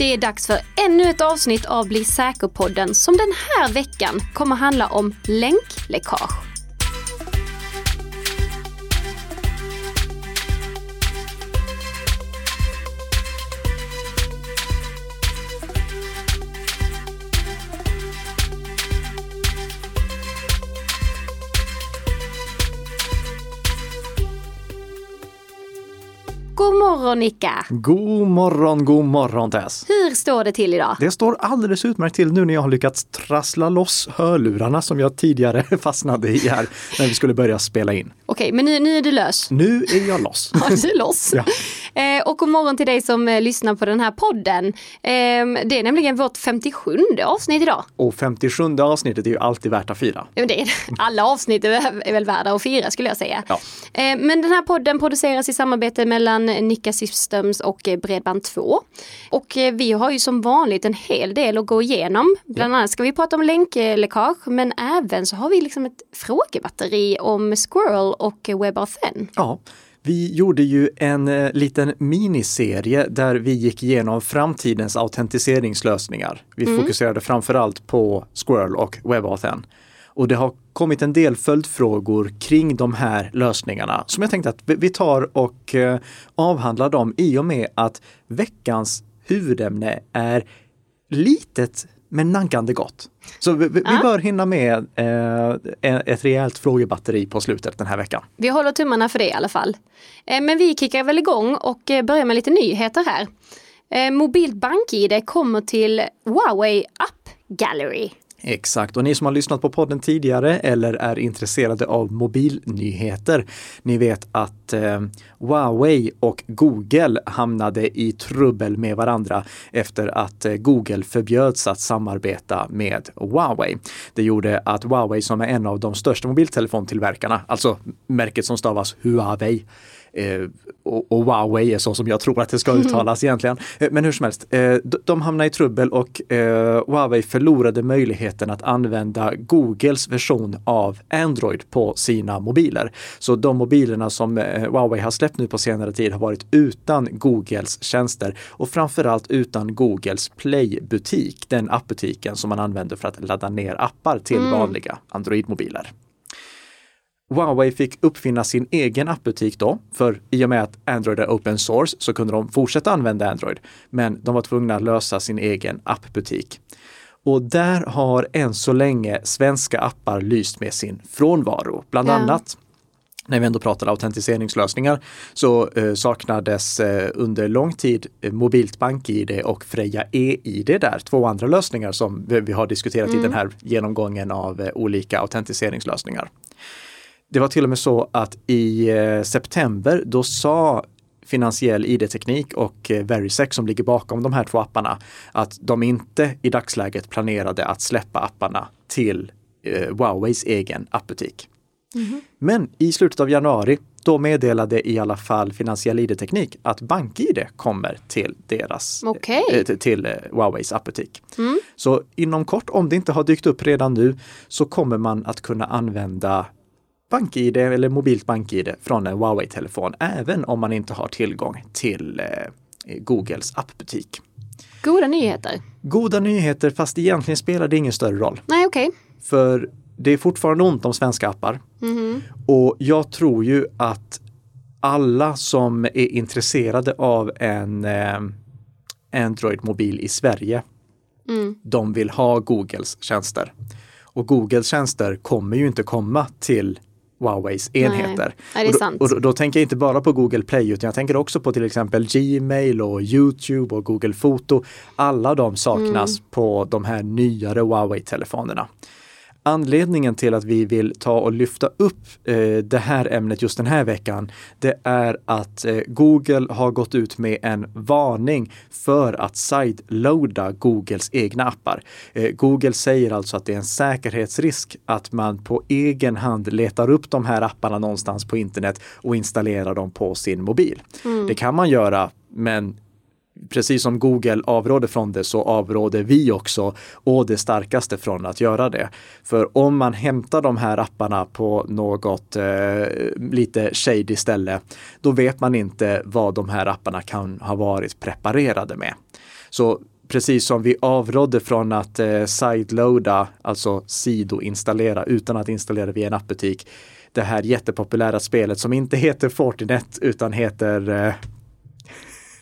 Det är dags för ännu ett avsnitt av Bli säker-podden som den här veckan kommer handla om länkläckage. God morgon Nicka! God morgon, god morgon Tess! Hur står det till idag? Det står alldeles utmärkt till nu när jag har lyckats trassla loss hörlurarna som jag tidigare fastnade i här när vi skulle börja spela in. Okej, men nu, nu är du lös. Nu är jag loss. Ja, du är loss. Ja. Eh, och god morgon till dig som eh, lyssnar på den här podden. Eh, det är nämligen vårt 57 avsnitt idag. Och 57 avsnittet är ju alltid värt att fira. Det är, alla avsnitt är, är väl värda att fira skulle jag säga. Ja. Eh, men den här podden produceras i samarbete mellan Nika Systems och eh, Bredband2. Och eh, vi har ju som vanligt en hel del att gå igenom. Bland annat ska vi prata om länkläckage men även så har vi liksom ett frågebatteri om Squirrel och WebAuthn. Ja, vi gjorde ju en eh, liten miniserie där vi gick igenom framtidens autentiseringslösningar. Vi fokuserade framförallt på Squirrel och WebAuthn. Och det har kommit en del följdfrågor kring de här lösningarna som jag tänkte att vi- vi tar och eh, avhandlar dem i och med att veckans huvudämne är litet men naggande gott. Så vi, vi vi Ja. bör hinna med eh, ett rejält frågebatteri på slutet den här veckan. Vi håller tummarna för det i alla fall. Eh, Men vi kickar väl igång och eh, börjar med lite nyheter här. Eh, Mobilt BankID kommer till Huawei App Gallery. Exakt, och ni som har lyssnat på podden tidigare eller är intresserade av mobilnyheter, ni vet att eh, Huawei och Google hamnade i trubbel med varandra efter att eh, Google förbjöds att samarbeta med Huawei. Det gjorde att Huawei som är en av de största mobiltelefontillverkarna, alltså märket som stavas Huawei, och, och Huawei är så som jag tror att det ska uttalas egentligen. Eh, men hur som helst, eh, de hamnade i trubbel och eh, Huawei förlorade möjligheten att använda Googles version av Android på sina mobiler. Så de mobilerna som eh, Huawei har släppt nu på senare tid har varit utan Googles tjänster och framförallt utan Googles Play-butik, den appbutiken som man använder för att ladda ner appar till vanliga Android-mobiler. Huawei fick uppfinna sin egen appbutik då, för i och med att Android är open source så kunde de fortsätta använda Android. Men de var tvungna att lösa sin egen appbutik. Och där har än så länge svenska appar lyst med sin frånvaro. Bland Ja. annat när vi ändå pratar autentiseringslösningar så eh, saknades eh, under lång tid eh, mobilt bank-id och Freja e-id där, två andra lösningar som vi, vi har diskuterat i den här genomgången av eh, olika autentiseringslösningar. Det var till och med så att i eh, september då sa Finansiell ID-teknik och eh, Verisec som ligger bakom de här två apparna att de inte i dagsläget planerade att släppa apparna till eh, Huaweis egen appbutik. Men i slutet av januari då meddelade i alla fall Finansiell ID-teknik att BankID kommer till deras Okej. eh, till- till eh, Huaweis appbutik. Så inom kort, om det inte har dykt upp redan nu, så kommer man att kunna använda BankID eller mobilt BankID från en Huawei-telefon, även om man inte har tillgång till eh, Googles appbutik. Goda nyheter. Goda nyheter, fast egentligen spelar det ingen större roll. Nej, okej. För det är fortfarande ont om svenska appar. Och jag tror ju att alla som är intresserade av en eh, Android-mobil i Sverige, de vill ha Googles tjänster. Och Googles tjänster kommer ju inte komma till Huaweis enheter. Nej, och då. Och då, då tänker jag inte bara på Google Play utan jag tänker också på till exempel Gmail och Youtube och Google Foto. Alla de saknas Mm. på de här nyare Huawei-telefonerna. Anledningen till att vi vill ta och lyfta upp eh, det här ämnet just den här veckan, det är att eh, Google har gått ut med en varning för att sideloada Googles egna appar. Eh, Google säger alltså att det är en säkerhetsrisk att man på egen hand letar upp de här apparna någonstans på internet och installerar dem på sin mobil. Det kan man göra, men precis som Google avråder från det så avråder vi också och det starkaste från att göra det. För om man hämtar de här apparna på något eh, lite shady ställe, då vet man inte vad de här apparna kan ha varit preparerade med. Så precis som vi avrådde från att eh, sideloada, alltså sidoinstallera utan att installera via en appbutik, det här jättepopulära spelet som inte heter Fortinet utan heter eh,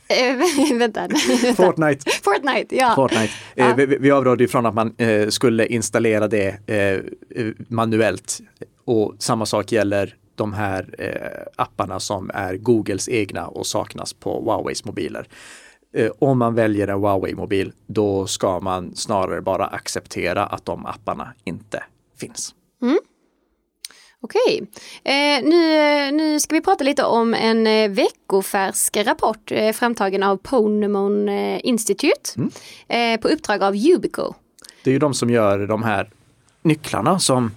Eh, vänta. Fortnite. Fortnite, ja. Fortnite. Eh, vi, vi avrådde ifrån att man eh, skulle installera det eh, manuellt. Och samma sak gäller de här eh, apparna som är Googles egna och saknas på Huaweis mobiler. Om man väljer en Huawei-mobil, då ska man snarare bara acceptera att de apparna inte finns. Okej, eh, nu, nu ska vi prata lite om en eh, veckofärsk rapport eh, framtagen av Ponemon eh, Institute eh, på uppdrag av Ubico. Det är ju de som gör de här nycklarna som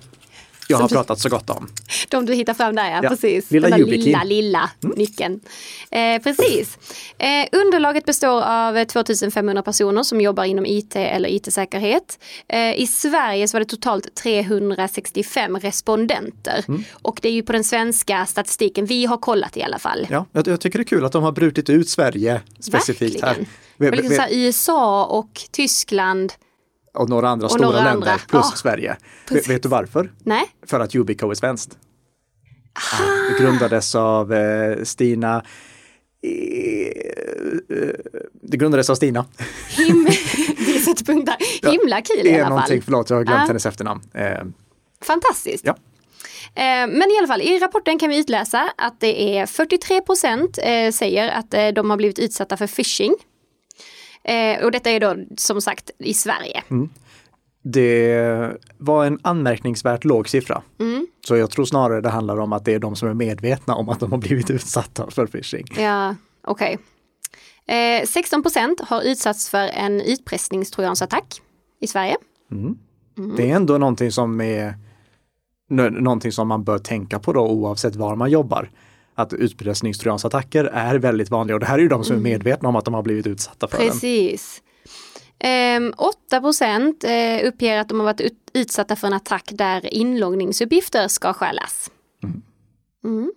jag har pratat så gott om. De du hittar fram där, ja, Ja, precis. lilla Den där lilla, lilla nyckeln. Eh, precis. Eh, underlaget består av eh, 2500 personer som jobbar inom IT eller IT-säkerhet. Eh, I Sverige så var det totalt 365 respondenter. Och det är ju på den svenska statistiken vi har kollat i alla fall. Ja, jag, jag tycker det är kul att de har brutit ut Sverige specifikt här. Verkligen. Vi- Det var liksom här, USA och Tyskland. Och några andra och stora några länder andra. plus Ja, Sverige. precis. Vet du varför? Nej, För att Ubico är svenskt. Ja, det grundades av eh, Stina eh, eh, det grundades av Stina. him vi sätter punkt där. Himla kul i alla fall. någonting, förlåt jag har glömt Ja. hennes efternamn. Eh, Fantastiskt. ja. Men i alla fall, i rapporten kan vi utläsa att det är 43 procent säger att de har blivit utsatta för phishing. Eh, Och detta är då som sagt i Sverige. Mm. Det var en anmärkningsvärt låg siffra. Mm. Så jag tror snarare det handlar om att det är de som är medvetna om att de har blivit utsatta för phishing. Ja, okej. Eh, 16 procent har utsatts för en utpressningstrojansattack i Sverige. Mm. Det är ändå någonting som är nå- någonting som man bör tänka på då oavsett var man jobbar. Att utpressningstrojansattacker är väldigt vanliga och det här är ju de som är medvetna om att de har blivit utsatta för den. Mm. Precis. Ehm, 8 procent eh, uppger att de har varit ut- utsatta för en attack där inloggningsuppgifter ska stjälas. Mm.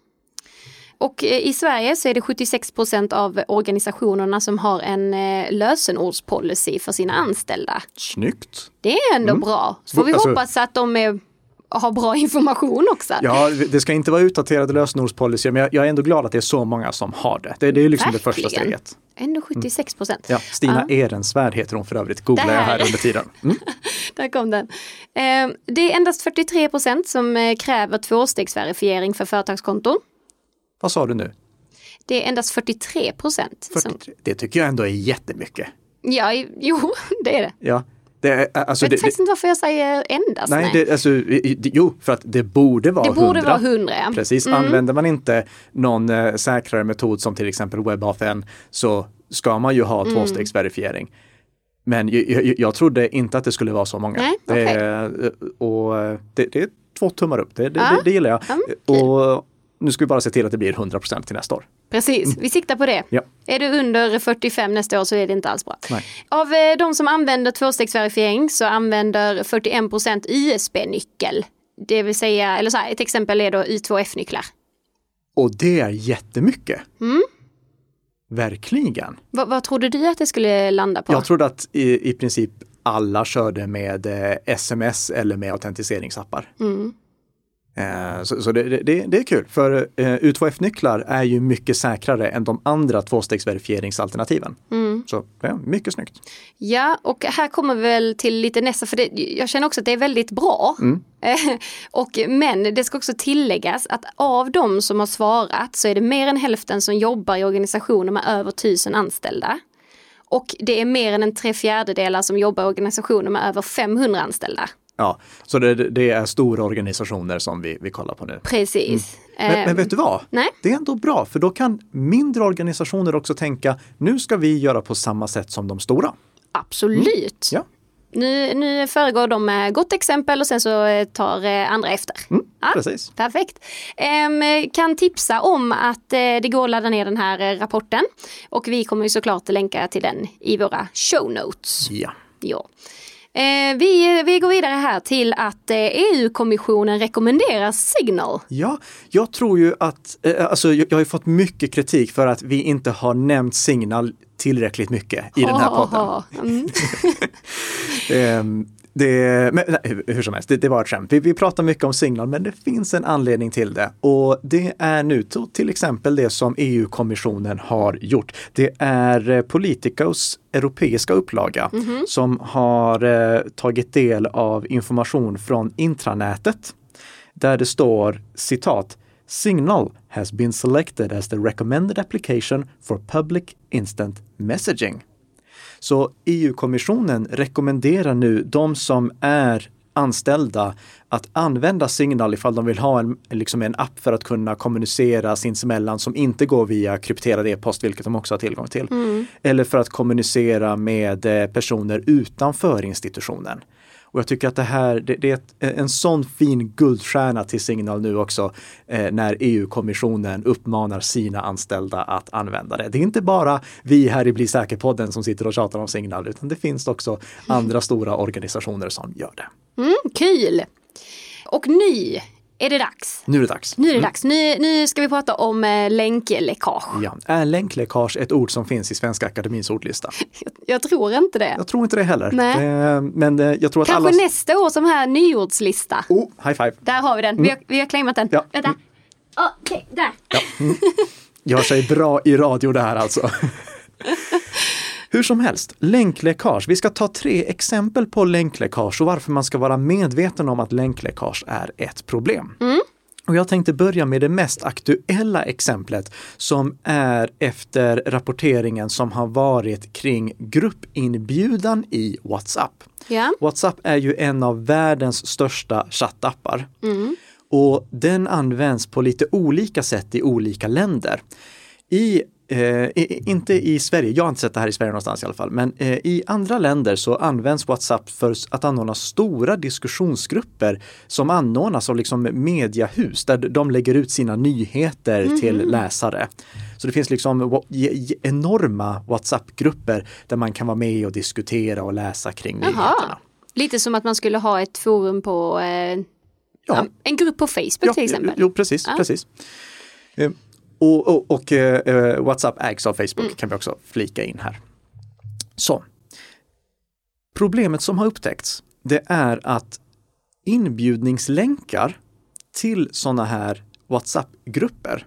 Och eh, i Sverige så är det 76 procent av organisationerna som har en eh, lösenordspolicy för sina anställda. Snyggt! Det är ändå bra. Så får vi Alltså- hoppas att de är, har bra information också. Ja, det ska inte vara utdaterade lösenordspolicyer men jag, jag är ändå glad att det är så många som har det. Det, det är liksom det första Verkligen. steget. Ändå 76 procent. Ja, Stina Ehrensvärd heter hon för övrigt, googlar jag här under tiden. Mm. Där kom den. Eh, det är endast 43 procent som eh, kräver tvåstegsverifiering för företagskonton. Vad sa du nu? Det är endast 43 procent. Som, 43. Det tycker jag ändå är jättemycket. ja, jo, det är det. Ja, är, alltså Jag det, vet faktiskt inte varför jag säger endast. nej, nej. det, alltså, jo, för att det borde vara det borde 100. vara 100. ja. Precis, Mm. använder man inte någon eh, säkrare metod som till exempel WebAuthn så ska man ju ha Mm. tvåstegsverifiering. Men jag, jag, jag trodde inte att det skulle vara så många. Nej, det, okej. är, och det, det är två tummar upp, det, det, Ja. det, det gillar jag. Kul. och nu ska vi bara se till att det blir 100% till nästa år. Precis, vi siktar på det. Mm. Ja. Är du under 45 nästa år så är det inte alls bra. Nej. Av eh, de som använder tvåstegsverifiering så använder 41 procent USB-nyckel. Det vill säga, eller så här, ett exempel är då I2F-nycklar. Och det är jättemycket. Mm. Verkligen. Vad, vad trodde du att det skulle landa på? Jag trodde att i, i princip alla körde med eh, sms eller med autentiseringsappar. Mm. Eh, så så det, det, det är kul, för eh, U2F-nycklar är ju mycket säkrare än de andra tvåstegsverifieringsalternativen. Mm. Så ja, mycket snyggt. Ja, och här kommer vi väl till lite nästa, för det, jag känner också att det är väldigt bra. Eh, och, men det ska också tilläggas att av de som har svarat så är det mer än hälften som jobbar i organisationer med över tusen anställda. Och det är mer än en tre fjärdedelar som jobbar i organisationer med över 500 anställda. Ja, så det, det är stora organisationer som vi, vi kollar på nu. Precis. Men, men Eh, vet du vad? nej. Det är ändå bra, för då kan mindre organisationer också tänka, nu ska vi göra på samma sätt som de stora. Absolut. Ja. Nu, nu föregår de med gott exempel och sen så eh, tar eh, andra efter. Mm, Ja. Precis. Perfekt. Ehm, kan tipsa om att eh, det går att ladda ner den här rapporten och vi kommer ju såklart länka till den i våra show notes. Ja. Ja. Eh, vi, vi går vidare här till att eh, EU-kommissionen rekommenderar Signal. Ja, jag tror ju att, eh, alltså jag, jag har fått mycket kritik för att vi inte har nämnt Signal tillräckligt mycket i den här podden. Mm. Det, men, nej, hur- som helst, det, det var ett skämt. Vi, vi pratar mycket om Signal, men det finns en anledning till det. Och det är nu till exempel det som EU-kommissionen har gjort. Det är eh, Politicos europeiska upplaga som har eh, tagit del av information från intranätet där det står citat Signal has been selected as the recommended application for public instant messaging. Så EU-kommissionen rekommenderar nu de som är anställda att använda Signal ifall de vill ha en, liksom en app för att kunna kommunicera sinsemellan som inte går via krypterad e-post, vilket de också har tillgång till. Eller för att kommunicera med eh, personer utanför institutionen. Och jag tycker att det här, det, det är ett, en sån fin guldstjärna till Signal nu också eh, när EU-kommissionen uppmanar sina anställda att använda det. Det är inte bara vi här i Bli säker-podden som sitter och tjatar om Signal, utan det finns också andra stora organisationer som gör det. Mm, kul! Och nu är det dags. Nu är det dags. Nu är det dags. Nu, nu ska vi prata om eh, länkläckage. Ja. Är länkläckage ett ord som finns i Svenska Akademins ordlista? Jag, jag tror inte det. Jag tror inte det heller. Nej. Eh, Men eh, jag tror att Kanske alla... nästa år som här nyordslista. Oh, high five! Där har vi den. Vi har, vi har claimat den. Ja. Vänta. Okej, där. Gör sig bra i radio det här alltså. Hur som helst, länkläckage. Vi ska ta tre exempel på länkläckage och varför man ska vara medveten om att länkläckage är ett problem. Och jag tänkte börja med det mest aktuella exemplet som är efter rapporteringen som har varit kring gruppinbjudan i WhatsApp. Ja. WhatsApp är ju en av världens största chattappar. Och den används på lite olika sätt i olika länder. I, eh, inte i Sverige, jag har inte sett det här i Sverige någonstans i alla fall, men eh, i andra länder så används WhatsApp för att anordna stora diskussionsgrupper som anordnas av liksom mediahus där de lägger ut sina nyheter till läsare. Så det finns liksom enorma WhatsApp-grupper där man kan vara med och diskutera och läsa kring nyheterna. Jaha. Lite som att man skulle ha ett forum på eh, Ja. en grupp på Facebook till exempel. Jo, precis. Ja. precis. Och, och, och eh, eh, WhatsApp ägs av Facebook kan vi också flika in här. Så. Problemet som har upptäckts, det är att inbjudningslänkar till sådana här WhatsApp-grupper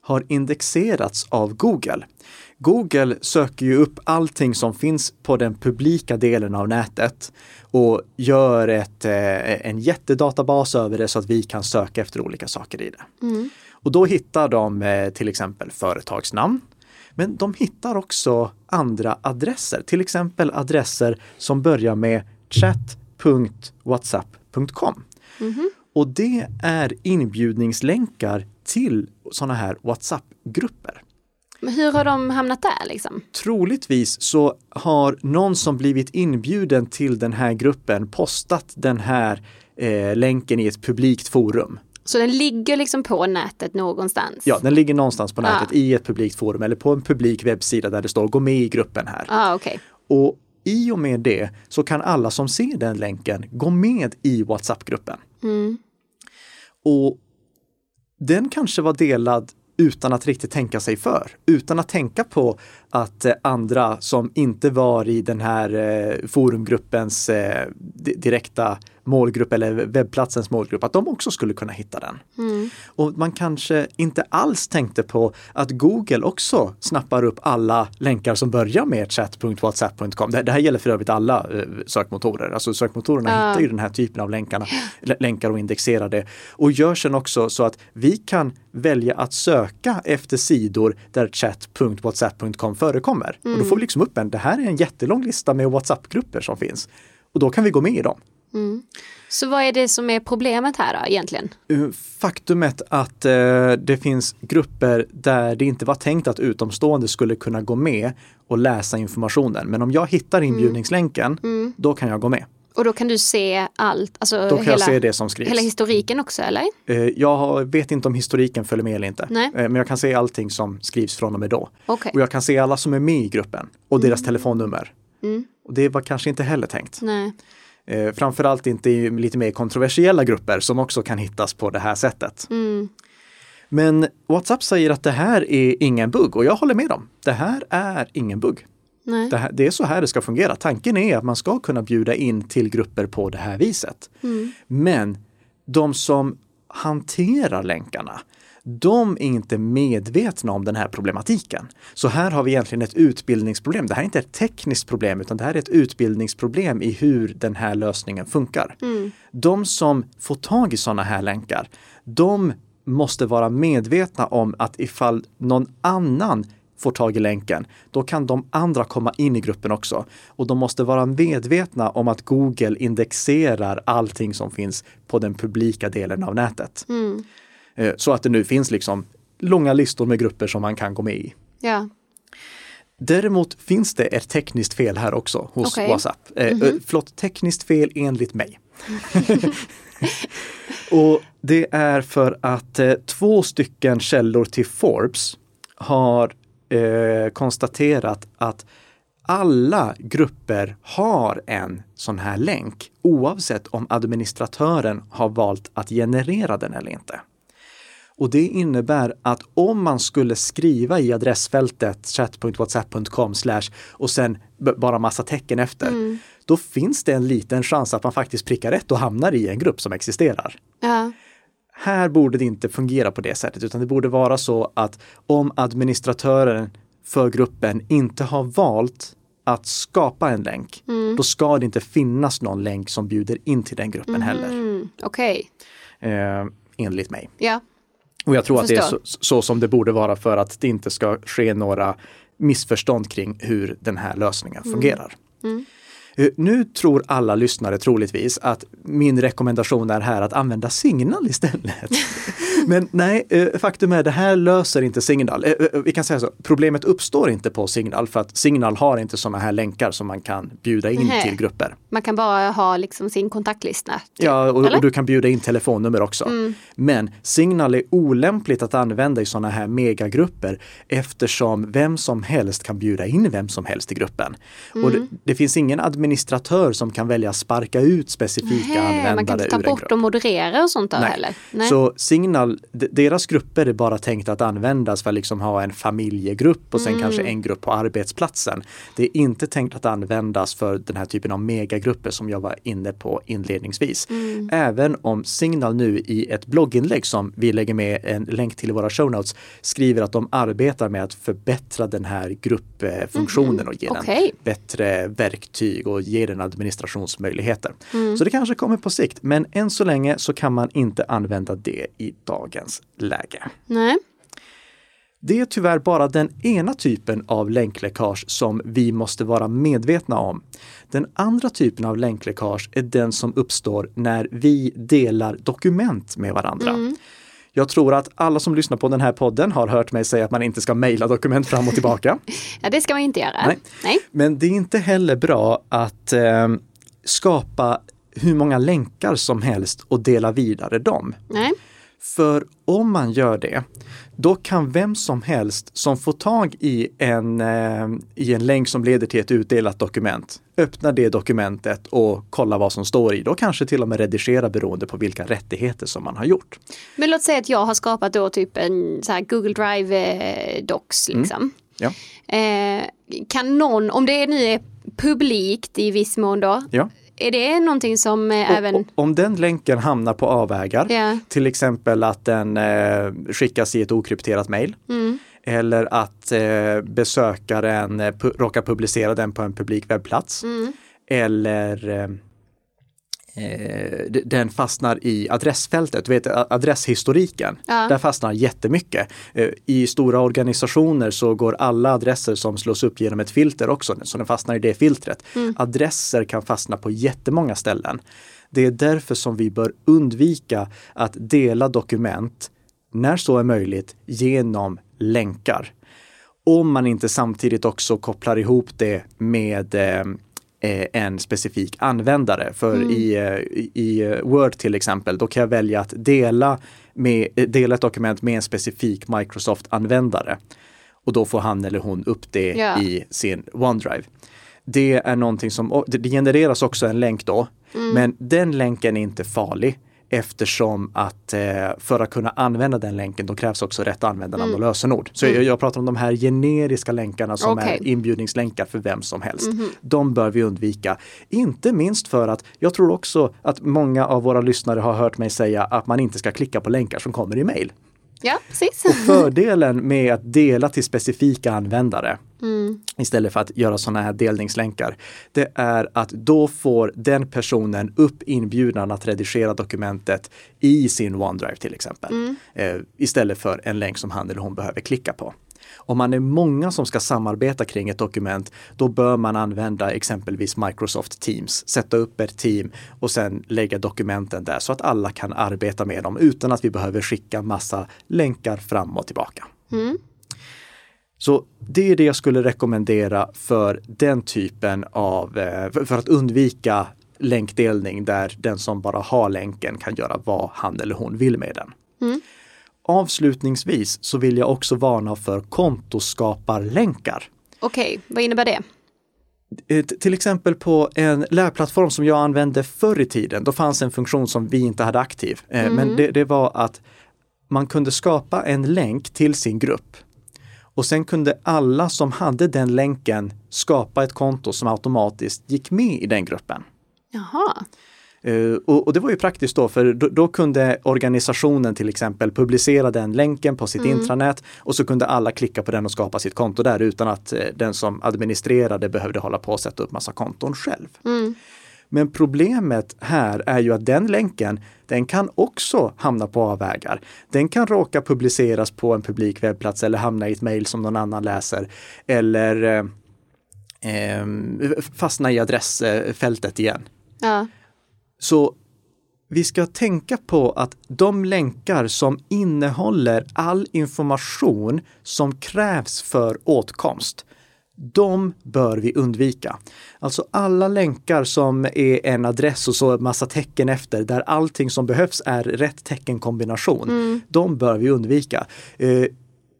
har indexerats av Google. Google söker ju upp allting som finns på den publika delen av nätet och gör ett, eh, en jättedatabas över det så att vi kan söka efter olika saker i det. Och då hittar de eh, till exempel företagsnamn. Men de hittar också andra adresser, till exempel adresser som börjar med chat.whatsapp.com. Och det är inbjudningslänkar till sådana här WhatsApp-grupper. Men hur har de hamnat där liksom? Troligtvis så har någon som blivit inbjuden till den här gruppen postat den här eh, länken i ett publikt forum. Så den ligger liksom på nätet någonstans? Ja, den ligger någonstans på nätet Ah. i ett publikt forum eller på en publik webbsida där det står gå med i gruppen här. ah, okej. Och i och med det så kan alla som ser den länken gå med i WhatsApp-gruppen. Och den kanske var delad utan att riktigt tänka sig för, utan att tänka på att eh, andra som inte var i den här eh, forumgruppens eh, di- direkta målgrupp eller webbplatsens målgrupp, att de också skulle kunna hitta den. Och man kanske inte alls tänkte på att Google också snappar upp alla länkar som börjar med chat.whatsapp.com. Det, det här gäller för övrigt alla eh, sökmotorer. Alltså sökmotorerna Ja. hittar ju den här typen av länkarna, lä- länkar och indexerar det. Och gör sen också så att vi kan välja att söka efter sidor där chat.whatsapp.com förekommer. Och då får vi liksom upp en, det här är en jättelång lista med WhatsApp-grupper som finns. Och då kan vi gå med i dem. Mm. Så vad är det som är problemet här då egentligen? Uh, Faktumet att eh, det finns grupper där det inte var tänkt att utomstående skulle kunna gå med och läsa informationen. Men om jag hittar inbjudningslänken, Mm. då kan jag gå med. Och då kan du se allt, alltså Då kan hela, jag se det som skrivs. hela historiken också eller? Eh, Jag vet inte om historiken följer med eller inte. Nej. Eh, Men jag kan se allting som skrivs från och med då. Okej. Och jag kan se alla som är med i gruppen och deras telefonnummer. Mm. Och det var kanske inte heller tänkt. Nej. Eh, Framförallt inte i lite mer kontroversiella grupper som också kan hittas på det här sättet. Mm. Men WhatsApp säger att det här är ingen bugg och jag håller med dem. Det här är ingen bugg. Det, här, det är så här det ska fungera. Tanken är att man ska kunna bjuda in till grupper på det här viset. Mm. Men de som hanterar länkarna, de är inte medvetna om den här problematiken. Så här har vi egentligen ett utbildningsproblem. Det här är inte ett tekniskt problem utan det här är ett utbildningsproblem i hur den här lösningen funkar. Mm. De som får tag i sådana här länkar, de måste vara medvetna om att ifall någon annan får tag i länken, då kan de andra komma in i gruppen också. Och de måste vara medvetna om att Google indexerar allting som finns på den publika delen av nätet. Mm. Eh, Så att det nu finns liksom långa listor med grupper som man kan gå med i. Ja. Däremot finns det ett tekniskt fel här också hos Okej. WhatsApp. Eh, eh, förlåt, tekniskt fel enligt mig. och det är för att eh, två stycken källor till Forbes har eh, konstaterat att alla grupper har en sån här länk oavsett om administratören har valt att generera den eller inte. Och det innebär att om man skulle skriva i adressfältet chat.whatsapp.com och sen bara massa tecken efter, då finns det en liten chans att man faktiskt prickar rätt och hamnar i en grupp som existerar. Ja. Här borde det inte fungera på det sättet, utan det borde vara så att om administratören för gruppen inte har valt att skapa en länk, då ska det inte finnas någon länk som bjuder in till den gruppen heller, Mm. Okej. eh, enligt mig. Ja. Och jag tror att det är så, så som det borde vara för att det inte ska ske några missförstånd kring hur den här lösningen fungerar. Mm. Eh, Nu tror alla lyssnare troligtvis att min rekommendation är här att använda Signal istället. Men nej, eh, faktum är det här löser inte Signal. Eh, eh, Vi kan säga så, problemet uppstår inte på Signal för att Signal har inte sådana här länkar som man kan bjuda in Nej. till grupper. Man kan bara ha liksom sin kontaktlista. typ. Ja, och, och du kan bjuda in telefonnummer också. Men Signal är olämpligt att använda i sådana här megagrupper eftersom vem som helst kan bjuda in vem som helst i gruppen. Och det, det finns ingen administratör som kan välja att sparka ut specifika Nej, användare man kan inte ta bort och moderera och sånt där Nej. heller. Nej. Så Signal, d- deras grupper är bara tänkt att användas för att liksom ha en familjegrupp och sen Mm. kanske en grupp på arbetsplatsen. Det är inte tänkt att användas för den här typen av megagrupper som jag var inne på inledningsvis. Mm. Även om Signal nu i ett blogginlägg som vi lägger med en länk till i våra show notes skriver att de arbetar med att förbättra den här gruppfunktionen och ge den Okej. bättre verktyg och ge den administrationsmöjligheter. Mm. Så det kanske kommer på sikt, men än så länge så kan man inte använda det i dagens läge. Nej. Det är tyvärr bara den ena typen av länkläckage som vi måste vara medvetna om. Den andra typen av länkläckage är den som uppstår när vi delar dokument med varandra. Jag tror att alla som lyssnar på den här podden har hört mig säga att man inte ska mejla dokument fram och tillbaka. Ja, det ska man inte göra. Nej. Nej. Men det är inte heller bra att eh, skapa hur många länkar som helst och dela vidare dem. Nej. För om man gör det, då kan vem som helst som får tag i en, eh, i en länk som leder till ett utdelat dokument, öppna det dokumentet och kolla vad som står i. Då kanske till och med redigera beroende på vilka rättigheter som man har gjort. Men låt säga att jag har skapat då typ en så Google Drive eh, Docs liksom. Ja. Eh, kan någon, om det nu är publikt i viss mån då, Ja. Är det någonting som eh, Och- även... Om den länken hamnar på avvägar, Ja. till exempel att den eh, skickas i ett okrypterat mejl, Mm. eller att eh, besökaren eh, pu- råkar publicera den på en publik webbplats, Mm. eller eh, den fastnar i adressfältet, vet adresshistoriken. Ja. Där fastnar jättemycket. Eh, I stora organisationer så går alla adresser som slås upp genom ett filter också, så den fastnar i det filtret. Mm. Adresser kan fastna på jättemånga ställen. Det är därför som vi bör undvika att dela dokument, när så är möjligt, genom länkar. Om man inte samtidigt också kopplar ihop det med eh, eh en specifik användare. För mm. i, eh, i Word till exempel, då kan jag välja att dela, med, dela ett dokument med en specifik Microsoft-användare. Och då får han eller hon upp det yeah. i sin OneDrive. Det är någonting som, det genereras också en länk då, mm. men den länken är inte farlig eftersom att eh, för att kunna använda den länken då krävs också rätt användarnamn mm. och lösenord. Så mm. jag, pratar om de här generiska länkarna som okay. är inbjudningslänkar för vem som helst. Mm. De bör vi undvika. Inte minst för att jag tror också att många av våra lyssnare har hört mig säga att man inte ska klicka på länkar som kommer i mail. Ja, precis. Och fördelen med att dela till specifika användare mm. istället för att göra sådana här delningslänkar, det är att då får den personen upp inbjudan att redigera dokumentet i sin OneDrive till exempel. Mm. Eh, istället för en länk som han eller hon behöver klicka på. Om man är många som ska samarbeta kring ett dokument, då bör man använda exempelvis Microsoft Teams. Sätta upp ett team och sen lägga dokumenten där så att alla kan arbeta med dem utan att vi behöver skicka massa länkar fram och tillbaka. Mm. Så det är det jag skulle rekommendera för den typen av, eh, för att undvika länkdelning där den som bara har länken kan göra vad han eller hon vill med den. Mm. Avslutningsvis så vill jag också varna för kontoskaparlänkar. Okej, okay, vad innebär det? Eh, till exempel på en lärplattform som jag använde förr i tiden, då fanns en funktion som vi inte hade aktiv. Eh, mm. Men det, det var att man kunde skapa en länk till sin grupp. Och sen kunde alla som hade den länken skapa ett konto som automatiskt gick med i den gruppen. Jaha. Uh, och, och, det var ju praktiskt då, för då, då, kunde organisationen till exempel publicera den länken på sitt mm. intranät och så kunde alla klicka på den och skapa sitt konto där utan att uh, den som administrerade behövde hålla på och sätta upp massa konton själv. Mm. Men problemet här är ju att den länken, den kan också hamna på avvägar. Den kan råka publiceras på en publik webbplats eller hamna i ett mejl som någon annan läser. Eller eh, fastna i adressfältet igen. Ja. Så vi ska tänka på att de länkar som innehåller all information som krävs för åtkomst, de bör vi undvika. Alltså alla länkar som är en adress och så massa tecken efter där allting som behövs är rätt teckenkombination. Mm. De bör vi undvika. Eh,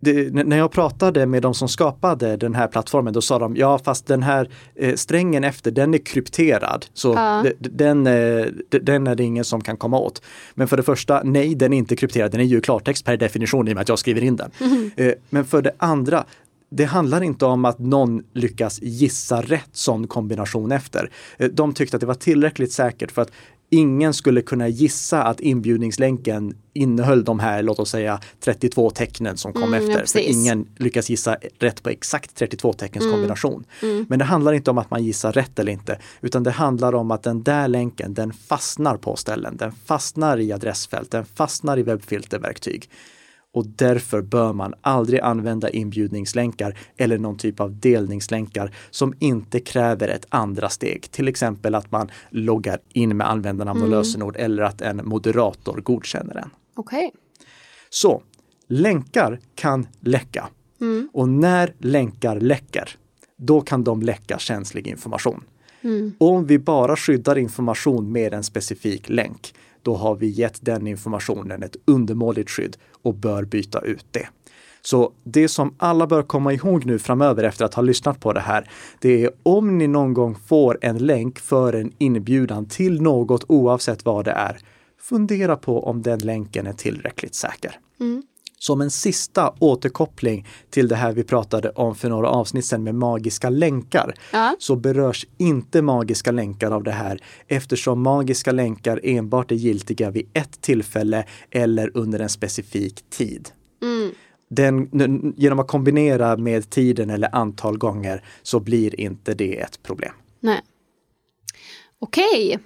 det, när jag pratade med de som skapade den här plattformen, då sa de ja fast den här eh, strängen efter den är krypterad. Så ja. den, eh, den är det ingen som kan komma åt. Men för det första, nej den är inte krypterad, den är ju klartext per definition i och med att jag skriver in den. Mm. Eh, men för det andra, det handlar inte om att någon lyckas gissa rätt sån kombination efter. Eh, de tyckte att det var tillräckligt säkert för att ingen skulle kunna gissa att inbjudningslänken innehöll de här, låt oss säga 32 tecknen som kom mm, efter. Ja, för ingen lyckas gissa rätt på exakt 32 teckens mm. kombination. Mm. Men det handlar inte om att man gissar rätt eller inte, utan det handlar om att den där länken, den fastnar på ställen. Den fastnar i adressfält, den fastnar i webbfilterverktyg och därför bör man aldrig använda inbjudningslänkar eller någon typ av delningslänkar som inte kräver ett andra steg. Till exempel att man loggar in med användarnamn och mm. lösenord eller att en moderator godkänner den. Okej. Okay. Så länkar kan läcka. Mm. Och när länkar läcker, då kan de läcka känslig information. Mm. Om vi bara skyddar information med en specifik länk, då har vi gett den informationen ett undermåligt skydd och bör byta ut det. Så det som alla bör komma ihåg nu framöver efter att ha lyssnat på det här, det är om ni någon gång får en länk för en inbjudan till något oavsett vad det är, fundera på om den länken är tillräckligt säker. Mm. Som en sista återkoppling till det här vi pratade om för några avsnitt sedan med magiska länkar, ja. så berörs inte magiska länkar av det här eftersom magiska länkar enbart är giltiga vid ett tillfälle eller under en specifik tid. Mm. Den, genom att kombinera med tiden eller antal gånger så blir inte det ett problem. Nej. Okej.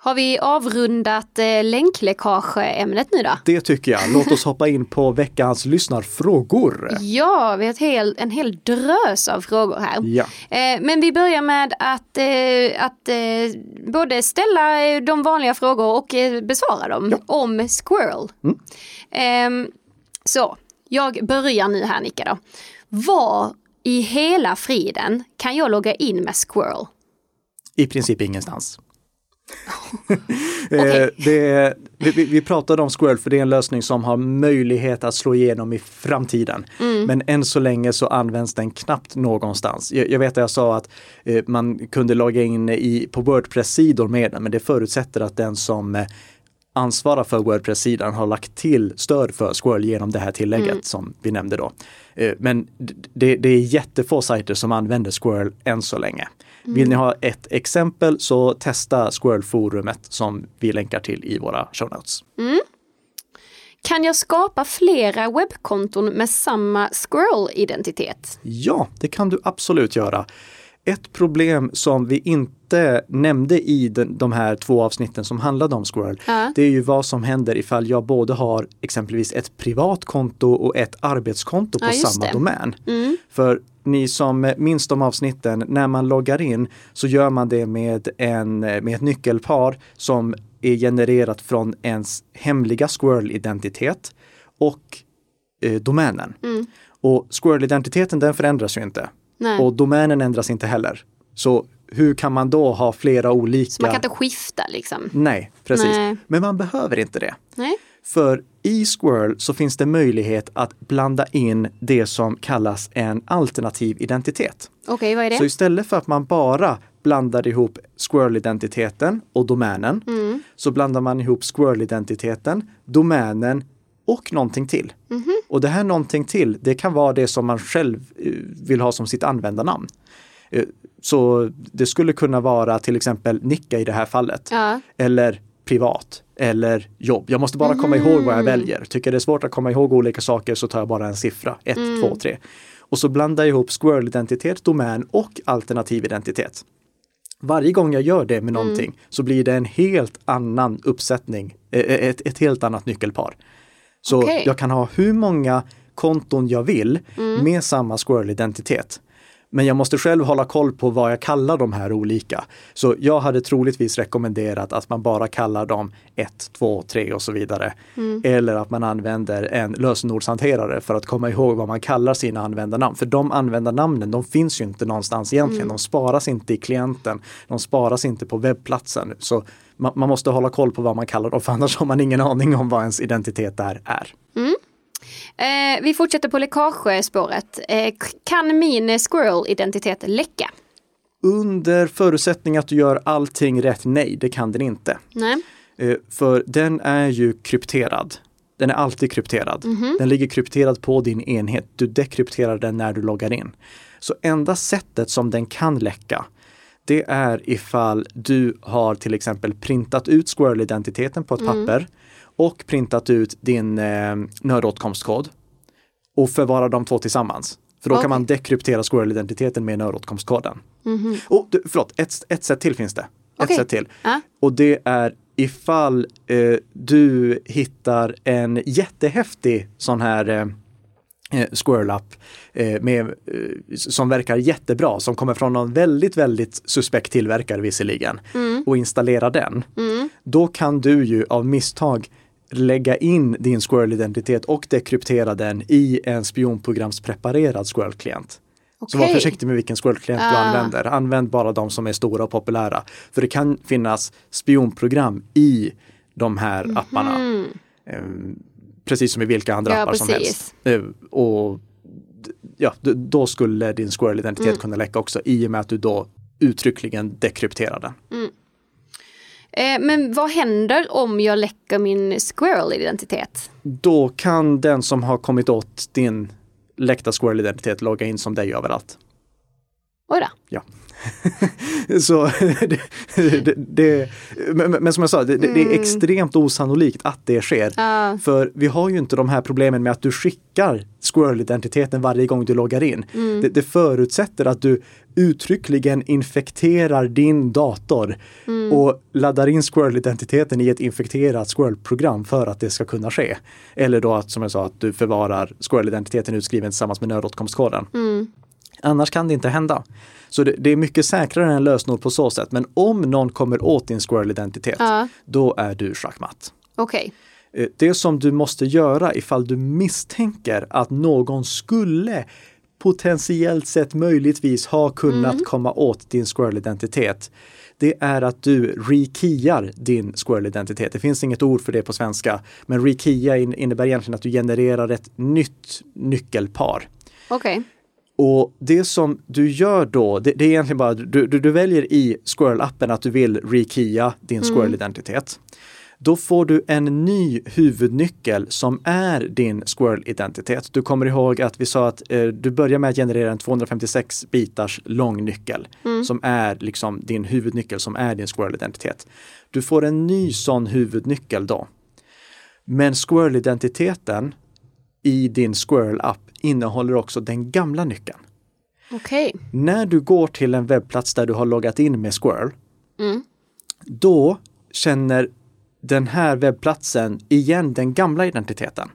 Har vi avrundat eh, länkläckageämnet nu då? Det tycker jag. Låt oss hoppa in på veckans lyssnarfrågor. Ja, vi har hel, en hel drös av frågor här. Ja. Eh, men vi börjar med att, eh, att eh, både ställa de vanliga frågor och besvara dem om Squirrel. Ehm, så, jag börjar nu här Nicka då. Var i hela friden kan jag logga in med Squirrel? I princip ingenstans. Okej. Eh, det, vi, vi- pratade om Squirrel för det är en lösning som har möjlighet att slå igenom i framtiden. Men än så länge så används den knappt någonstans. Jag, jag vet att jag sa att eh, man kunde logga in i, på Wordpress-sidor med den, men det förutsätter att den som eh, ansvarar för Wordpress-sidan har lagt till stöd för Squirrel genom det här tillägget som vi nämnde då. Eh, Men det, det är jättefå sajter som använder Squirrel än så länge. Vill ni ha ett exempel så testa Squirrel-forumet som vi länkar till i våra show notes. Kan jag skapa flera webbkonton med samma Squirrel-identitet? Ja, det kan du absolut göra. Ett problem som vi inte nämnde i den, de här två avsnitten som handlade om Squirrel, Ja. det är ju vad som händer ifall jag både har exempelvis ett privat konto och ett arbetskonto på just samma det. domän. För ni som minns de avsnitten, när man loggar in så gör man det med, en, med ett nyckelpar som är genererat från ens hemliga Squirrel-identitet och eh, domänen. Och Squirrel-identiteten den förändras ju inte. Nej. Och domänen ändras inte heller. Så hur kan man då ha flera olika? Så man kan inte skifta liksom? Nej, precis. Nej. Men man behöver inte det. Nej. För i Squirrel så finns det möjlighet att blanda in det som kallas en alternativ identitet. Okej, vad är Så det? istället för att man bara blandar ihop Squirrel-identiteten och domänen Mm. så blandar man ihop Squirrel-identiteten, domänen och någonting till. Mhm. Och det här någonting till, det kan vara det som man själv eh, vill ha som sitt användarnamn. Eh, Så det skulle kunna vara till exempel Nicka i det här fallet. Ja. Eller privat eller jobb. Jag måste bara komma ihåg vad jag väljer. Tycker det är svårt att komma ihåg olika saker så tar jag bara en siffra. 1, 2, 3. Och så blandar jag ihop Squirrel-identitet, domän och alternativ identitet. Varje gång jag gör det med någonting så blir det en helt annan uppsättning, eh, ett, ett helt annat nyckelpar. Så Okej. jag kan ha hur många konton jag vill med samma Squirrel-identitet. Men jag måste själv hålla koll på vad jag kallar de här olika. Så jag hade troligtvis rekommenderat att man bara kallar dem 1, 2, 3 och så vidare. Eller att man använder en lösenordshanterare för att komma ihåg vad man kallar sina användarnamn. För de användarnamnen, de finns ju inte någonstans egentligen. De sparas inte i klienten. De sparas inte på webbplatsen. Så man, man måste hålla koll på vad man kallar dem, för annars har man ingen aning om vad ens identitet där är. Eh, vi fortsätter på läckagespåret. Eh, kan min Squirrel-identitet läcka? Under förutsättning att du gör allting rätt, nej, det kan den inte. Nej. Eh, För den är ju krypterad. Den är alltid krypterad. Den ligger krypterad på din enhet. Du dekrypterar den när du loggar in. Så enda sättet som den kan läcka, det är ifall du har till exempel printat ut Squirrel-identiteten på ett papper och printat ut din eh, nödåtkomstkod och förvarar de två tillsammans. För då Okej. kan man dekryptera Squirrel-identiteten med nödåtkomstkoden. Och, du, förlåt, ett, ett sätt till finns det. Ett Okej. sätt till. Ja. Och det är ifall eh, du hittar en jättehäftig sån här eh, eh, Squirrel-app eh, med, eh, som verkar jättebra, som kommer från någon väldigt, väldigt suspekt tillverkare visserligen, och installerar den. Då kan du ju av misstag lägga in din Squirrel-identitet och dekryptera den i en spionprogramspreparerad Squirrel-klient. Så var försiktig med vilken Squirrel-klient du Ah. använder. Använd bara de som är stora och populära. För det kan finnas spionprogram i de här apparna. Eh, precis som i vilka andra. Ja, appar som precis. helst. Eh, och ja, då skulle din Squirrel-identitet Mm. kunna läcka också i och med att du då uttryckligen dekrypterar den. Eh, men vad händer om jag läcker min Squirrel-identitet? Då kan den som har kommit åt din läckta Squirrel-identitet logga in som dig överallt. Oj då. Ja. Så det, det, det, men, men som jag sa, det, det det är extremt osannolikt att det sker. Ja. För vi har ju inte de här problemen med att du skickar Squirrel-identiteten varje gång du loggar in. Det, det förutsätter att du uttryckligen infekterar din dator och laddar in Squirrel-identiteten i ett infekterat Squirrel-program för att det ska kunna ske. Eller då att, som jag sa, att du förvarar Squirrel-identiteten utskriven tillsammans med nödåtkomstkoden. Annars kan det inte hända. Så det, det är mycket säkrare än lösenord på så sätt. Men om någon kommer åt din Squirrel-identitet, Ja. då är du schackmatt. Okej. Eh, Det som du måste göra ifall du misstänker att någon skulle potentiellt sett möjligtvis ha kunnat komma åt din Squirrel-identitet. Det är att du rekeyar din Squirrel-identitet. Det finns inget ord för det på svenska, men rekeya in- innebär egentligen att du genererar ett nytt nyckelpar. Okej. Och det som du gör då, det, det är egentligen bara, du, du, du väljer i Squirrel-appen att du vill rekeya din Squirrel-identitet. Då får du en ny huvudnyckel som är din Squirrel-identitet. Du kommer ihåg att vi sa att eh, du börjar med att generera en 256 bitars lång nyckel som är liksom din huvudnyckel som är din Squirrel-identitet. Du får en ny sån huvudnyckel då. Men Squirrel-identiteten i din Squirrel-app innehåller också den gamla nyckeln. Okej. När du går till en webbplats där du har loggat in med Squirrel, Mm. då känner den här webbplatsen igen den gamla identiteten.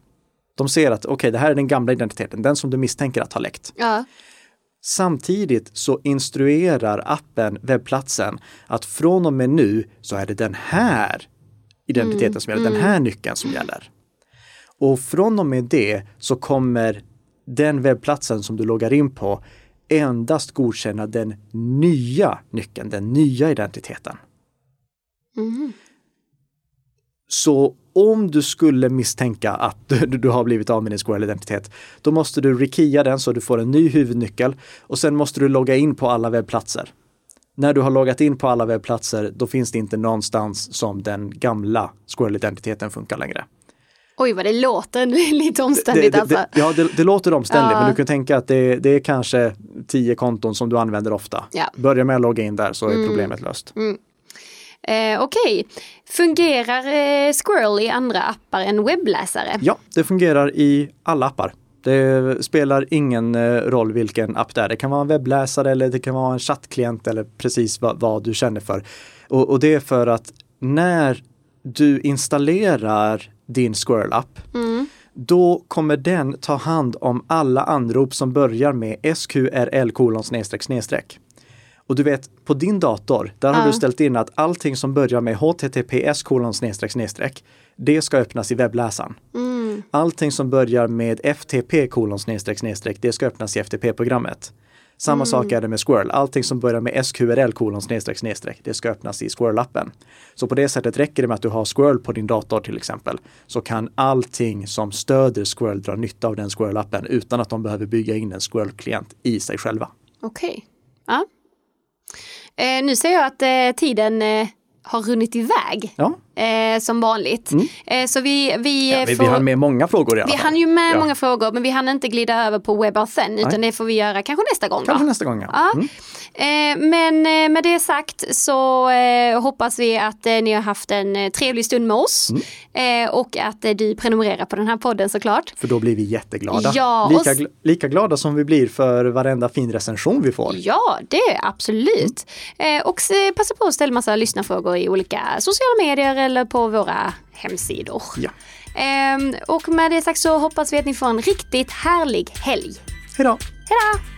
De ser att okej, det här är den gamla identiteten, den som du misstänker att ha läckt. Ja. Samtidigt så instruerar appen webbplatsen att från och med nu så är det den här identiteten som gäller, den här nyckeln som gäller. Och från och med det så kommer den webbplatsen som du loggar in på endast godkänna den nya nyckeln, den nya identiteten. Så om du skulle misstänka att du, du har blivit av med din Squirrel-identitet, då måste du rekia den så du får en ny huvudnyckel och sen måste du logga in på alla webbplatser. När du har loggat in på alla webbplatser, då finns det inte någonstans som den gamla Squirrel-identiteten funkar längre. Oj vad det låter lite Det, omständigt det, alltså. det, ja, det, det låter omständigt, Ja. men du kan tänka att det, det är kanske tio konton som du använder ofta. Ja. Börja med att logga in där så är problemet löst. Eh, Okej, fungerar eh, Squirrel i andra appar än webbläsare? Ja, det fungerar i alla appar. Det spelar ingen eh, roll vilken app det är. Det kan vara en webbläsare eller det kan vara en chattklient eller precis vad, vad du känner för. Och, och det är för att när du installerar din Squirrel-app, då kommer den ta hand om alla anrop som börjar med SQRL kolon snedstreck snedstreck. Och du vet, på din dator, där har du ställt in att allting som börjar med HTTPS kolon snedstreck snedstreck, det ska öppnas i webbläsaren. Allting som börjar med FTP kolon snedstreck snedstreck, det ska öppnas i FTP-programmet. Samma sak är det med Squirrel. Allting som börjar med SQRL kolon snedstreck snedstreck, det ska öppnas i Squirrel-appen. Så på det sättet räcker det med att du har Squirrel på din dator till exempel, så kan allting som stöder Squirrel dra nytta av den Squirrel-appen utan att de behöver bygga in en Squirrel-klient i sig själva. Okej. Ja. Eh, nu ser jag att eh, tiden eh, har runnit iväg. Ja, eh, som vanligt. Eh, så vi, vi, ja vi, får... vi har med många frågor i alla Vi fall. hann ju med Ja. många frågor men vi hann inte glida över på WebAuthn utan det får vi göra kanske nästa gång. Kanske då. nästa gång. Ja. Mm. Eh, men eh, med det sagt så eh, hoppas vi att ni har haft en trevlig stund med oss Mm. och att du prenumererar på den här podden såklart. För då blir vi jätteglada. Ja, och lika, gl- lika glada som vi blir för varenda fin recension vi får. Ja, det är absolut. Mm. Och passa på att ställa massa lyssnarfrågor i olika sociala medier eller på våra hemsidor. Ja. Ehm, och med det sagt så hoppas vi att ni får en riktigt härlig helg. Hej då! Hej då!